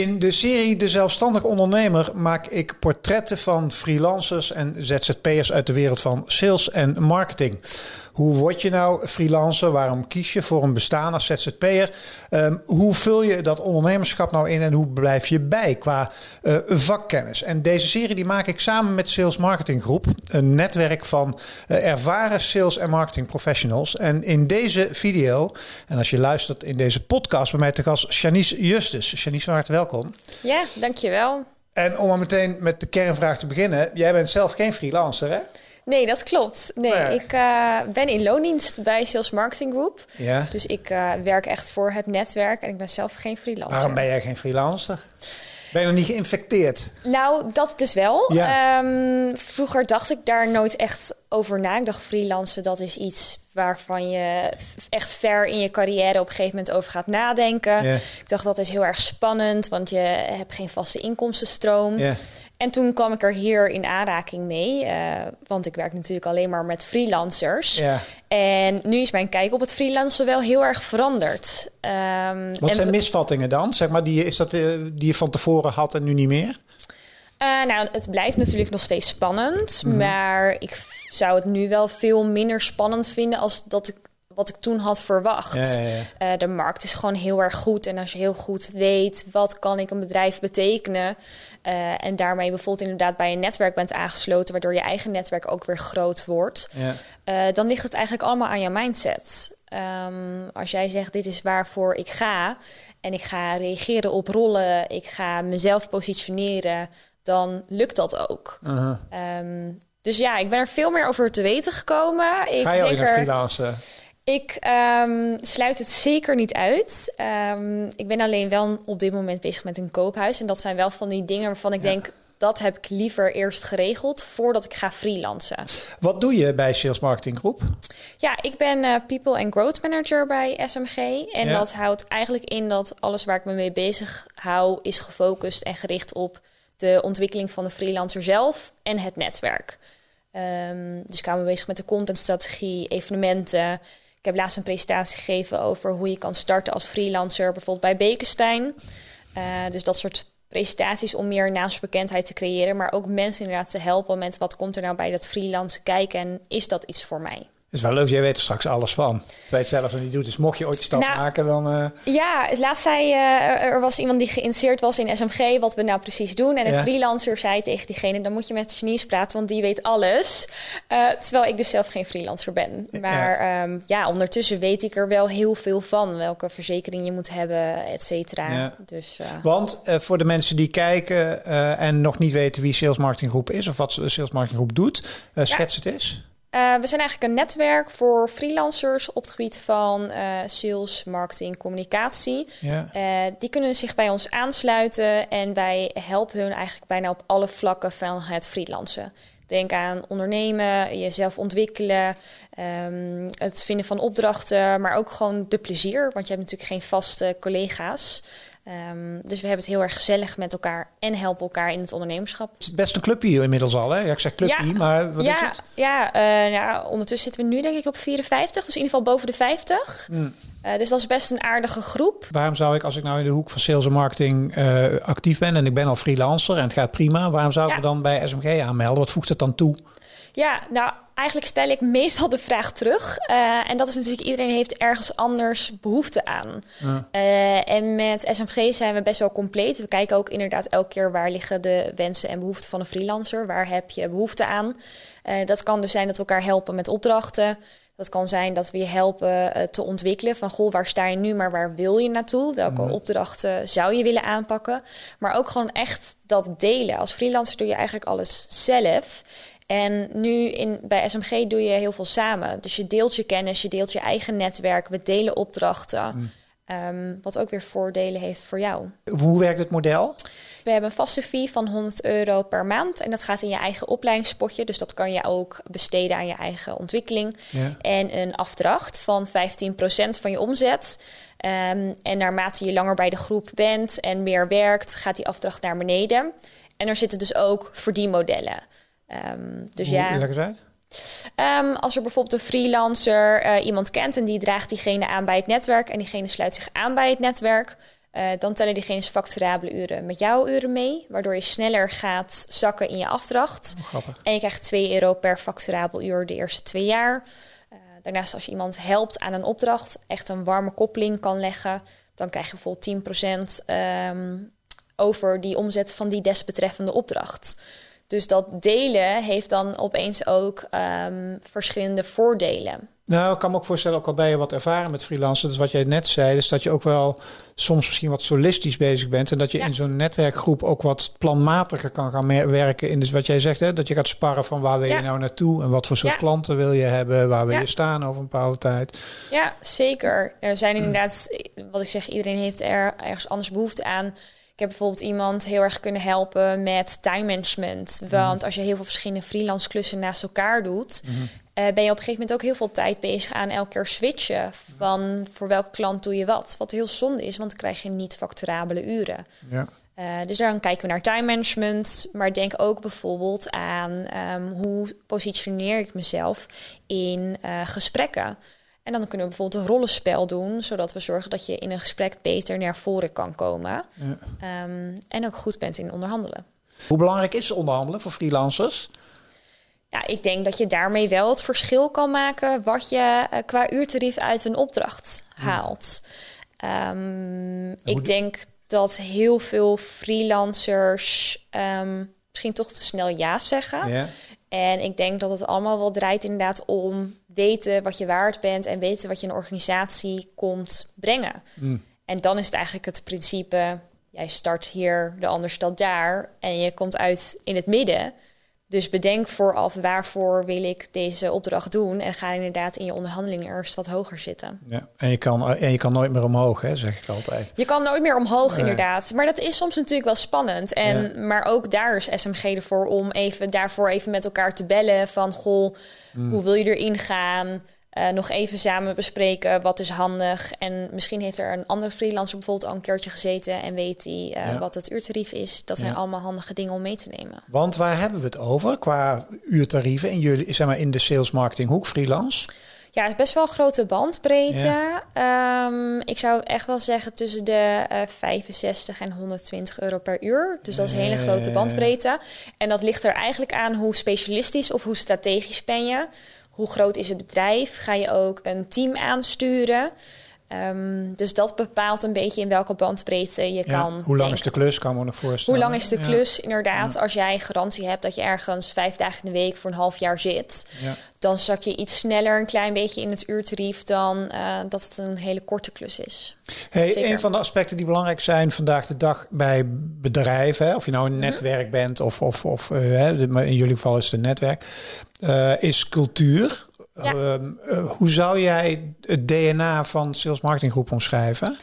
In de serie De Zelfstandig Ondernemer maak ik portretten van freelancers en ZZP'ers uit de wereld van sales en marketing. Hoe word je nou freelancer? Waarom kies je voor een bestaan als ZZP'er? Um, hoe vul je dat ondernemerschap nou in en hoe blijf je bij qua uh, vakkennis? En deze serie die maak ik samen met Sales Marketing Groep, een netwerk van uh, ervaren sales en marketing professionals. En in deze video, en als je luistert in deze podcast, bij mij te gast Janice Justus. Janice, van harte welkom. Ja, dankjewel. En om maar meteen met de kernvraag te beginnen. Jij bent zelf geen freelancer, hè? Nee, dat klopt. Nee, ik uh, ben in loondienst bij Sales Marketing Group. Ja. Dus ik uh, werk echt voor het netwerk en ik ben zelf geen freelancer. Waarom ben jij geen freelancer? Ben je nog niet geïnfecteerd? Nou, dat dus wel. Ja. Um, vroeger dacht ik daar nooit echt over na. Ik dacht freelancen, dat is iets waarvan je echt ver in je carrière op een gegeven moment over gaat nadenken. Yeah. Ik dacht dat is heel erg spannend, want je hebt geen vaste inkomstenstroom. Yeah. En toen kwam ik er hier in aanraking mee, uh, want ik werk natuurlijk alleen maar met freelancers. En nu is mijn kijk op het freelancen wel heel erg veranderd. Um, Wat zijn misvattingen dan? Zeg maar, die, is dat, uh, die je van tevoren had en nu niet meer? Uh, nou, het blijft natuurlijk nog steeds spannend, mm -hmm. maar ik zou het nu wel veel minder spannend vinden als dat ik wat ik toen had verwacht. Ja, ja, ja. Uh, de markt is gewoon heel erg goed. En als je heel goed weet wat kan ik een bedrijf betekenen. Uh, en daarmee bijvoorbeeld inderdaad bij een netwerk bent aangesloten, waardoor je eigen netwerk ook weer groot wordt. Uh, dan ligt het eigenlijk allemaal aan je mindset. Um, als jij zegt dit is waarvoor ik ga en ik ga reageren op rollen, ik ga mezelf positioneren, dan lukt dat ook. -huh. Um, dus ja, ik ben er veel meer over te weten gekomen. Ik ga je ook naar freelancen? Ik um, sluit het zeker niet uit. Um, ik ben alleen wel op dit moment bezig met een koophuis. En dat zijn wel van die dingen waarvan ik ja. denk... dat heb ik liever eerst geregeld voordat ik ga freelancen. Wat doe je bij Sales Marketing Groep? Ja, ik ben uh, People and Growth Manager bij SMG. En ja. dat houdt eigenlijk in dat alles waar ik me mee bezig hou... is gefocust en gericht op de ontwikkeling van de freelancer zelf en het netwerk. Um, dus ik hou bezig met de contentstrategie, evenementen... Ik heb laatst een presentatie gegeven over hoe je kan starten als freelancer, bijvoorbeeld bij Bekenstein. Uh, dus dat soort presentaties om meer naamsbekendheid te creëren, maar ook mensen inderdaad te helpen met wat komt er nou bij dat freelancen kijken en is dat iets voor mij? Is wel leuk, jij weet er straks alles van. Terwijl je het zelf nog niet doet. Dus mocht je ooit de stap nou, maken, dan... Uh... Ja, het laatst zei uh, er was iemand die geïnteresseerd was in SMG... wat we nou precies doen. En een ja. freelancer zei tegen diegene... dan moet je met Janice praten, want die weet alles. Uh, terwijl ik dus zelf geen freelancer ben. Maar ja. Um, ja. ondertussen weet ik er wel heel veel van. Welke verzekering je moet hebben, et cetera. Ja. Dus, want voor de mensen die kijken... en nog niet weten wie Sales Marketing Groep is... of wat Sales Marketing Groep doet, schets het eens. Uh, we zijn eigenlijk een netwerk voor freelancers op het gebied van uh, sales, marketing, communicatie. Ja. Uh, die kunnen zich bij ons aansluiten en wij helpen hun eigenlijk bijna op alle vlakken van het freelancen. Denk aan ondernemen, jezelf ontwikkelen, um, het vinden van opdrachten, maar ook gewoon de plezier. Want je hebt natuurlijk geen vaste collega's. Um, dus we hebben het heel erg gezellig met elkaar en helpen elkaar in het ondernemerschap. Het is best een clubje inmiddels al, hè? Ja, ik zeg clubje, ja, maar wat ja, is het? Ja, uh, ja, ondertussen zitten we nu denk ik op 54, dus in ieder geval boven de 50. Mm. Uh, dus dat is best een aardige groep. Waarom zou ik, als ik nou in de hoek van sales en marketing uh, actief ben en ik ben al freelancer en het gaat prima, waarom zou ik me dan bij SMG aanmelden? Wat voegt het dan toe? Ja, nou, eigenlijk stel ik meestal de vraag terug. Uh, en dat is natuurlijk, iedereen heeft ergens anders behoefte aan. Ja. Uh, en met SMG zijn we best wel compleet. We kijken ook inderdaad elke keer waar liggen de wensen en behoeften van een freelancer. Waar heb je behoefte aan? Uh, dat kan dus zijn dat we elkaar helpen met opdrachten. Dat kan zijn dat we je helpen te ontwikkelen van goh, waar sta je nu, maar waar wil je naartoe? Welke opdrachten zou je willen aanpakken? Maar ook gewoon echt dat delen. Als freelancer doe je eigenlijk alles zelf. En nu in, bij SMG doe je heel veel samen. Dus je deelt je kennis, je deelt je eigen netwerk, we delen opdrachten. Mm. Ehm, wat ook weer voordelen heeft voor jou. Hoe werkt het model? We hebben een vaste fee van 100 euro per maand. En dat gaat in je eigen opleidingspotje. Dus dat kan je ook besteden aan je eigen ontwikkeling. Ja. En een afdracht van 15% van je omzet. Ehm, en naarmate je langer bij de groep bent en meer werkt, gaat die afdracht naar beneden. En er zitten dus ook verdienmodellen. Um, dus Hoe, ja. Leg uit. Um, als er bijvoorbeeld een freelancer uh, iemand kent en die draagt diegene aan bij het netwerk en diegene sluit zich aan bij het netwerk, uh, dan tellen diegene's facturabele uren met jouw uren mee, waardoor je sneller gaat zakken in je afdracht. Oh, en je krijgt 2 euro per facturabel uur de eerste twee jaar. Uh, daarnaast als je iemand helpt aan een opdracht, echt een warme koppeling kan leggen, dan krijg je bijvoorbeeld 10% um, over die omzet van die desbetreffende opdracht. Dus dat delen heeft dan opeens ook um, verschillende voordelen. Nou, ik kan me ook voorstellen, ook al ben je wat ervaren met freelancen, dus wat jij net zei, is dat je ook wel soms misschien wat solistisch bezig bent en dat je in zo'n netwerkgroep ook wat planmatiger kan gaan werken in dus wat jij zegt, hè, dat je gaat sparren van waar wil je nou naartoe en wat voor soort klanten wil je hebben, waar wil je staan over een bepaalde tijd. Ja, zeker. Er zijn inderdaad, wat ik zeg, iedereen heeft er ergens anders behoefte aan. Ik heb bijvoorbeeld iemand heel erg kunnen helpen met time management. Want mhm. als je heel veel verschillende freelance klussen naast elkaar doet, mhm. uh, ben je op een gegeven moment ook heel veel tijd bezig aan elke keer switchen van voor welke klant doe je wat. Wat heel zonde is, want dan krijg je niet facturabele uren. Ja. Uh, dus dan kijken we naar time management, maar denk ook bijvoorbeeld aan um, hoe positioneer ik mezelf in uh, gesprekken. En dan kunnen we bijvoorbeeld een rollenspel doen, zodat we zorgen dat je in een gesprek beter naar voren kan komen. Ja. Um, en ook goed bent in onderhandelen. Hoe belangrijk is onderhandelen voor freelancers? Ja, ik denk dat je daarmee wel het verschil kan maken wat je uh, qua uurtarief uit een opdracht haalt. Um, ik denk dat heel veel freelancers um, misschien toch te snel ja zeggen. Ja. En ik denk dat het allemaal wel draait inderdaad om weten wat je waard bent en weten wat je een organisatie komt brengen. Mm. En dan is het eigenlijk het principe, jij start hier, de ander stelt daar en je komt uit in het midden. Dus bedenk vooraf waarvoor wil ik deze opdracht doen en ga inderdaad in je onderhandelingen eerst wat hoger zitten. Ja, en je kan, en je kan nooit meer omhoog, hè, zeg ik altijd. Je kan nooit meer omhoog, inderdaad. Maar dat is soms natuurlijk wel spannend. En, Maar ook daar is SMG ervoor om even, daarvoor even met elkaar te bellen van, goh, hmm. hoe wil je erin gaan? Uh, nog even samen bespreken wat is handig. En misschien heeft er een andere freelancer bijvoorbeeld al een keertje gezeten en weet hij uh, wat het uurtarief is. Dat zijn allemaal handige dingen om mee te nemen. Want waar hebben we het over qua uurtarieven in jullie, zeg maar in de sales marketing hoek, freelance? Ja, het is best wel grote bandbreedte. Um, ik zou echt wel zeggen tussen de uh, 65 en 120 euro per uur. Dus dat is een hele grote bandbreedte. En dat ligt er eigenlijk aan hoe specialistisch of hoe strategisch ben je hoe groot is het bedrijf? Ga je ook een team aansturen? Um, dus dat bepaalt een beetje in welke bandbreedte je kan. Hoe lang is de klus, kan me nog voorstellen. Hoe lang is de klus, inderdaad. Als jij garantie hebt dat je ergens vijf dagen in de week voor een half jaar zit, dan zak je iets sneller een klein beetje in het uurtarief dan uh, dat het een hele korte klus is. Hey, een van de aspecten die belangrijk zijn vandaag de dag bij bedrijven, of je nou een mhm. netwerk bent of, of, of uh, in jullie geval is het een netwerk, uh, is cultuur. Ehm, eh, hoe zou jij het DNA van Sales Marketing Groep omschrijven?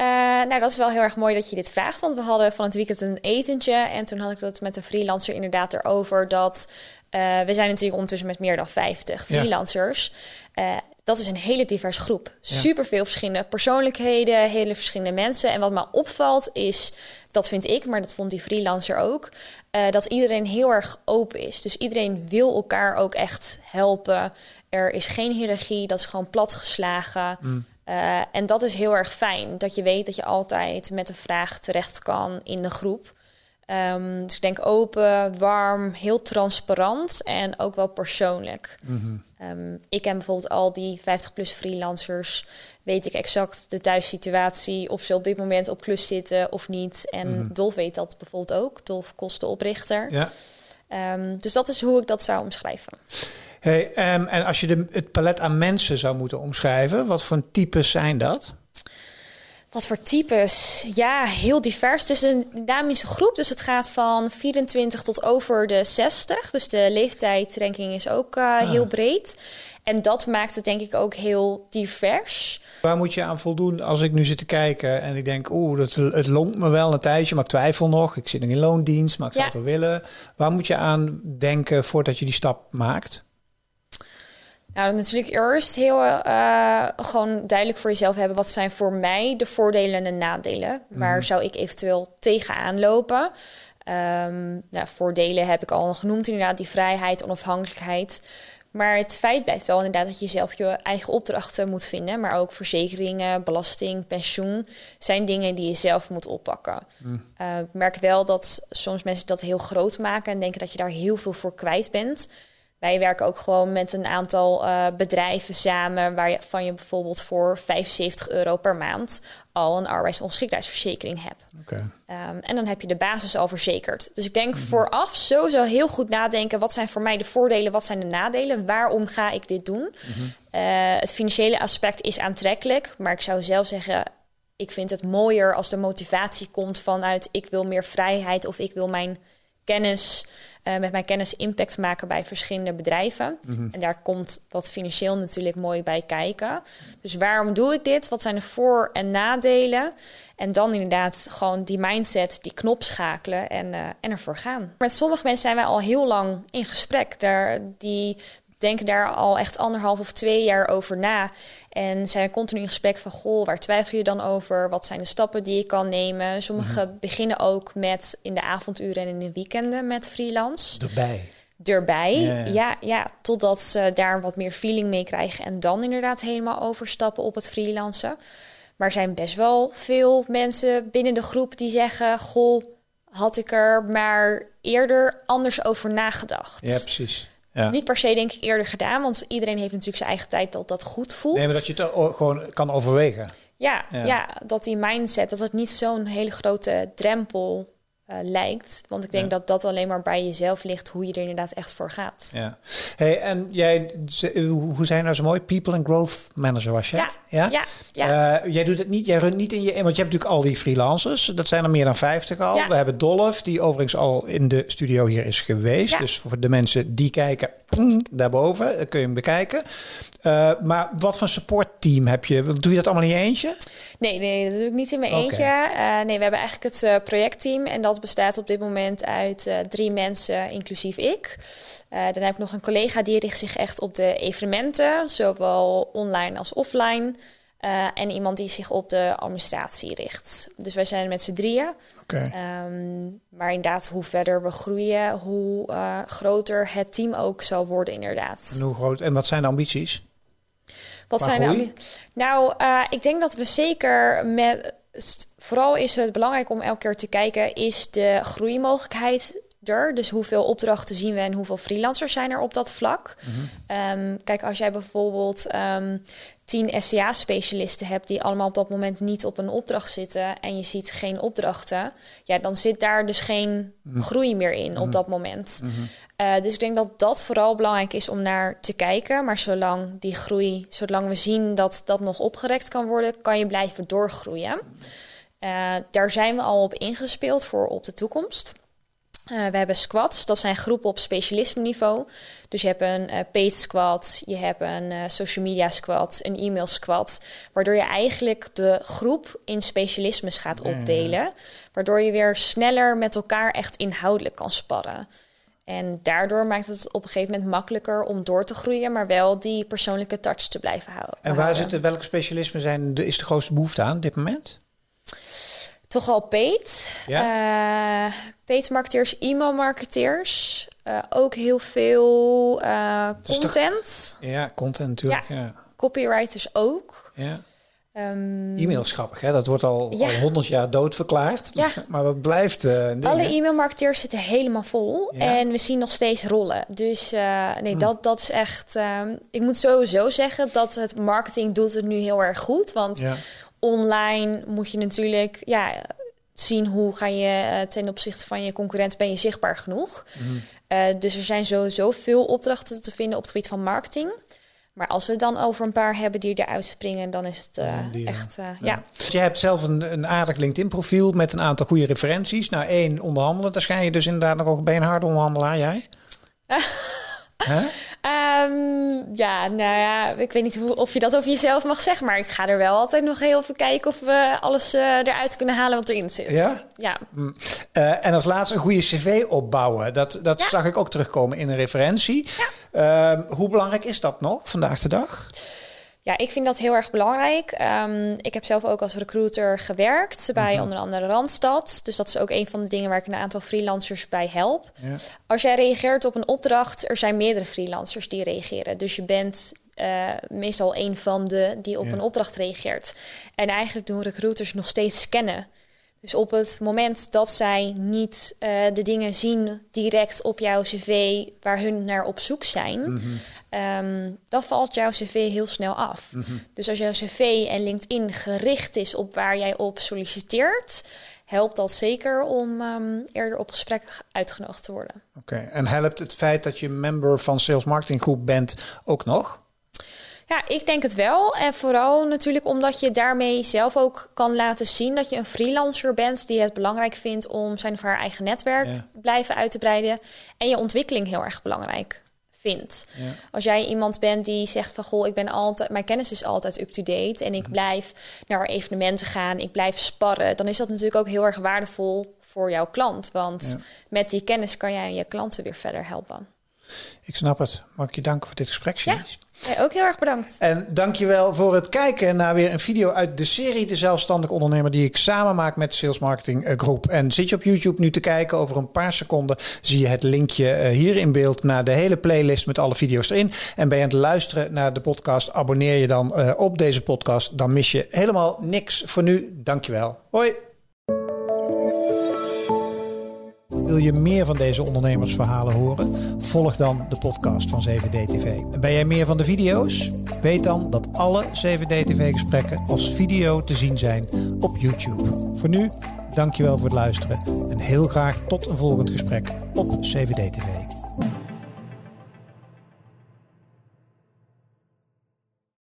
Uh, nou, dat is wel heel erg mooi dat je dit vraagt. Want we hadden van het weekend een etentje. En toen had ik dat met een freelancer inderdaad erover. Dat uh, we zijn natuurlijk ondertussen met meer dan 50 freelancers. Ja. Dat is een hele diverse groep. Super veel verschillende persoonlijkheden, hele verschillende mensen. En wat me opvalt is dat vind ik, maar dat vond die freelancer ook. Uh, dat iedereen heel erg open is. Dus iedereen wil elkaar ook echt helpen. Er is geen hiërarchie, dat is gewoon platgeslagen. Mm. Uh, en dat is heel erg fijn. Dat je weet dat je altijd met een vraag terecht kan in de groep. Um, dus ik denk open, warm, heel transparant en ook wel persoonlijk. Mm -hmm. um, ik ken bijvoorbeeld al die 50-plus freelancers weet ik exact de thuissituatie, of ze op dit moment op klus zitten of niet. En mm. Dolf weet dat bijvoorbeeld ook, Dolf kostenoprichter. Ja. Um, dus dat is hoe ik dat zou omschrijven. Hey, en als je de, het palet aan mensen zou moeten omschrijven, wat voor types zijn dat? Wat voor types? Ja, heel divers. Het is een dynamische groep, dus het gaat van 24 tot over de 60. Dus de leeftijdsranking is ook uh, heel breed. En dat maakt het denk ik ook heel divers. Waar moet je aan voldoen als ik nu zit te kijken en ik denk, oeh, het, het longt me wel een tijdje, maar ik twijfel nog. Ik zit nog in loondienst, maar ik zou het wel willen. Waar moet je aan denken voordat je die stap maakt? Nou, natuurlijk eerst heel uh, gewoon duidelijk voor jezelf hebben wat zijn voor mij de voordelen en de nadelen. Waar mhm. zou ik eventueel tegenaan lopen? Um, nou, voordelen heb ik al genoemd, inderdaad, die vrijheid, onafhankelijkheid. Maar het feit blijft wel inderdaad dat je zelf je eigen opdrachten moet vinden. Maar ook verzekeringen, belasting, pensioen zijn dingen die je zelf moet oppakken. Mm. Uh, ik merk wel dat soms mensen dat heel groot maken en denken dat je daar heel veel voor kwijt bent. Wij werken ook gewoon met een aantal uh, bedrijven samen waarvan je bijvoorbeeld voor 75 euro per maand al een arbeidsongeschiktheidsverzekering hebt. Okay. Um, en dan heb je de basis al verzekerd. Dus ik denk mm vooraf sowieso heel goed nadenken: wat zijn voor mij de voordelen, wat zijn de nadelen, waarom ga ik dit doen? Mhm. Eh, het financiële aspect is aantrekkelijk, maar ik zou zelf zeggen: ik vind het mooier als de motivatie komt vanuit ik wil meer vrijheid of ik wil mijn kennis uh, met mijn kennis impact maken bij verschillende bedrijven. Mhm. En daar komt dat financieel natuurlijk mooi bij kijken. Dus waarom doe ik dit? Wat zijn de voor- en nadelen? En dan inderdaad gewoon die mindset, die knop schakelen en, uh, en ervoor gaan. Met sommige mensen zijn wij al heel lang in gesprek. Daar, die denken daar al echt anderhalf of twee jaar over na. En zijn continu in gesprek van, goh, waar twijfel je dan over? Wat zijn de stappen die je kan nemen? Sommigen mhm. beginnen ook met in de avonduren en in de weekenden met freelance. Erbij. Erbij, ja, ja, totdat ze daar wat meer feeling mee krijgen en dan inderdaad helemaal overstappen op het freelancen. Maar er zijn best wel veel mensen binnen de groep die zeggen, goh, had ik er maar eerder anders over nagedacht. Ja, precies. Niet per se denk ik eerder gedaan, want iedereen heeft natuurlijk zijn eigen tijd dat dat goed voelt. Nee, maar dat je het gewoon kan overwegen. Ja, ja. dat die mindset, dat het niet zo'n hele grote drempel uh, lijkt. Want ik denk dat dat alleen maar bij jezelf ligt, hoe je er inderdaad echt voor gaat. Ja. Hey, en jij, hoe zijn nou zo mooi? People and Growth Manager was je? Ja. Ja. ja, ja. Uh, jij doet het niet, jij runt niet in je, want je hebt natuurlijk al die freelancers. Dat zijn er meer dan 50 al. We hebben Dolph, die overigens al in de studio hier is geweest. Dus voor de mensen die kijken, daarboven kun je hem bekijken. Uh, maar wat voor supportteam heb je? Doe je dat allemaal in je eentje? Nee, nee, dat doe ik niet in mijn eentje. Uh, nee, we hebben eigenlijk het uh, projectteam en dat bestaat op dit moment uit drie mensen, inclusief ik. dan heb ik nog een collega die richt zich echt op de evenementen, zowel online als offline. En iemand die zich op de administratie richt. Dus wij zijn met z'n drieën. Okay. Um, maar inderdaad, hoe verder we groeien, hoe groter het team ook zal worden, inderdaad. En, hoe groot, en wat zijn de ambities? Wat zijn nou? Nou, uh, ik denk dat we zeker met. Vooral is het belangrijk om elke keer te kijken: is de groeimogelijkheid er? Dus hoeveel opdrachten zien we en hoeveel freelancers zijn er op dat vlak? Mm kijk, als jij bijvoorbeeld um, tien SCA-specialisten hebt die allemaal op dat moment niet op een opdracht zitten en je ziet geen opdrachten, ja, dan zit daar dus geen mhm. groei meer in op mhm. dat moment. Mhm. Eh, dus ik denk dat dat vooral belangrijk is om naar te kijken. Maar zolang die groei, zolang we zien dat dat nog opgerekt kan worden, kan je blijven doorgroeien. Uh, daar zijn we al op ingespeeld voor op de toekomst. Uh, we hebben squads, dat zijn groepen op specialisme-niveau. Dus je hebt een uh, paid squad, je hebt een uh, social media squad, een e-mail squad. Waardoor je eigenlijk de groep in specialismes gaat opdelen. Waardoor je weer sneller met elkaar echt inhoudelijk kan sparren. En daardoor maakt het op een gegeven moment makkelijker om door te groeien, maar wel die persoonlijke touch te blijven houden. En waar zitten, welke specialismen zijn, is de grootste behoefte aan op dit moment? Toch al paid. Ja. Uh, paid marketeers, e-mail marketeers. Uh, ook heel veel uh, content. ja, content natuurlijk. Ja. ja. Copywriters ook. Ja. Um, e-mail is grappig, hè? Dat wordt al, ja. 100 jaar doodverklaard. Ja. Maar dat blijft. Uh, Alle e-mailmarketeers zitten helemaal vol. En we zien nog steeds rollen. Dus uh, nee, hm. dat, dat is echt. Um, ik moet sowieso zeggen dat het marketing doet het nu heel erg goed. Want ja. Online moet je natuurlijk. Ja, zien hoe ga je uh, ten opzichte van je concurrent ben je zichtbaar genoeg. Hm. dus er zijn sowieso veel opdrachten te vinden op het gebied van marketing. Maar als we het dan over een paar hebben die eruit springen, dan is het uh, echt, uh, ja. Je hebt zelf een, een aardig LinkedIn-profiel met een aantal goede referenties. Nou, één, onderhandelen. Daar schijn je dus inderdaad nogal bij een harde onderhandelaar, jij? Um, ja, nou ja, ik weet niet hoe, of je dat over jezelf mag zeggen, maar ik ga er wel altijd nog heel even kijken of we alles uh, eruit kunnen halen wat erin zit. Ja? Ja. Mm. Uh, en als laatste een goede cv opbouwen. Dat, dat zag ik ook terugkomen in een referentie. Ja. Uh, hoe belangrijk is dat nog vandaag de dag? Ja, ik vind dat heel erg belangrijk. Um, ik heb zelf ook als recruiter gewerkt bij uh-huh. onder andere Randstad. Dus dat is ook een van de dingen waar ik een aantal freelancers bij help. Ja. Als jij reageert op een opdracht, er zijn meerdere freelancers die reageren. Dus je bent uh, meestal een van de die op ja. een opdracht reageert. En eigenlijk doen recruiters nog steeds scannen. Dus op het moment dat zij niet uh, de dingen zien direct op jouw cv waar hun naar op zoek zijn, mm-hmm. Um, dan valt jouw cv heel snel af. Mm-hmm. Dus als jouw cv en LinkedIn gericht is op waar jij op solliciteert, helpt dat zeker om um, eerder op gesprek uitgenodigd te worden. Oké, okay. en helpt het feit dat je member van Sales Marketing Groep bent ook nog? Ja, ik denk het wel. En vooral natuurlijk omdat je daarmee zelf ook kan laten zien dat je een freelancer bent die het belangrijk vindt om zijn of haar eigen netwerk ja. blijven uit te breiden. En je ontwikkeling heel erg belangrijk vindt. Ja. Als jij iemand bent die zegt van goh, ik ben altijd, mijn kennis is altijd up-to-date en ik mm-hmm. blijf naar evenementen gaan, ik blijf sparren, dan is dat natuurlijk ook heel erg waardevol voor jouw klant. Want ja. met die kennis kan jij je klanten weer verder helpen. Ik snap het. Mag ik je danken voor dit gesprek, Ja, ook heel erg bedankt. En dankjewel voor het kijken naar weer een video uit de serie De Zelfstandig Ondernemer... die ik samen maak met de Sales Marketing Groep. En zit je op YouTube nu te kijken, over een paar seconden... zie je het linkje hier in beeld naar de hele playlist met alle video's erin. En ben je aan het luisteren naar de podcast, abonneer je dan uh, op deze podcast. Dan mis je helemaal niks voor nu. Dankjewel. Hoi. Wil je meer van deze ondernemersverhalen horen? Volg dan de podcast van 7D-TV. En ben jij meer van de video's? Weet dan dat alle 7D-TV-gesprekken als video te zien zijn op YouTube. Voor nu, dankjewel voor het luisteren en heel graag tot een volgend gesprek op 7D-TV.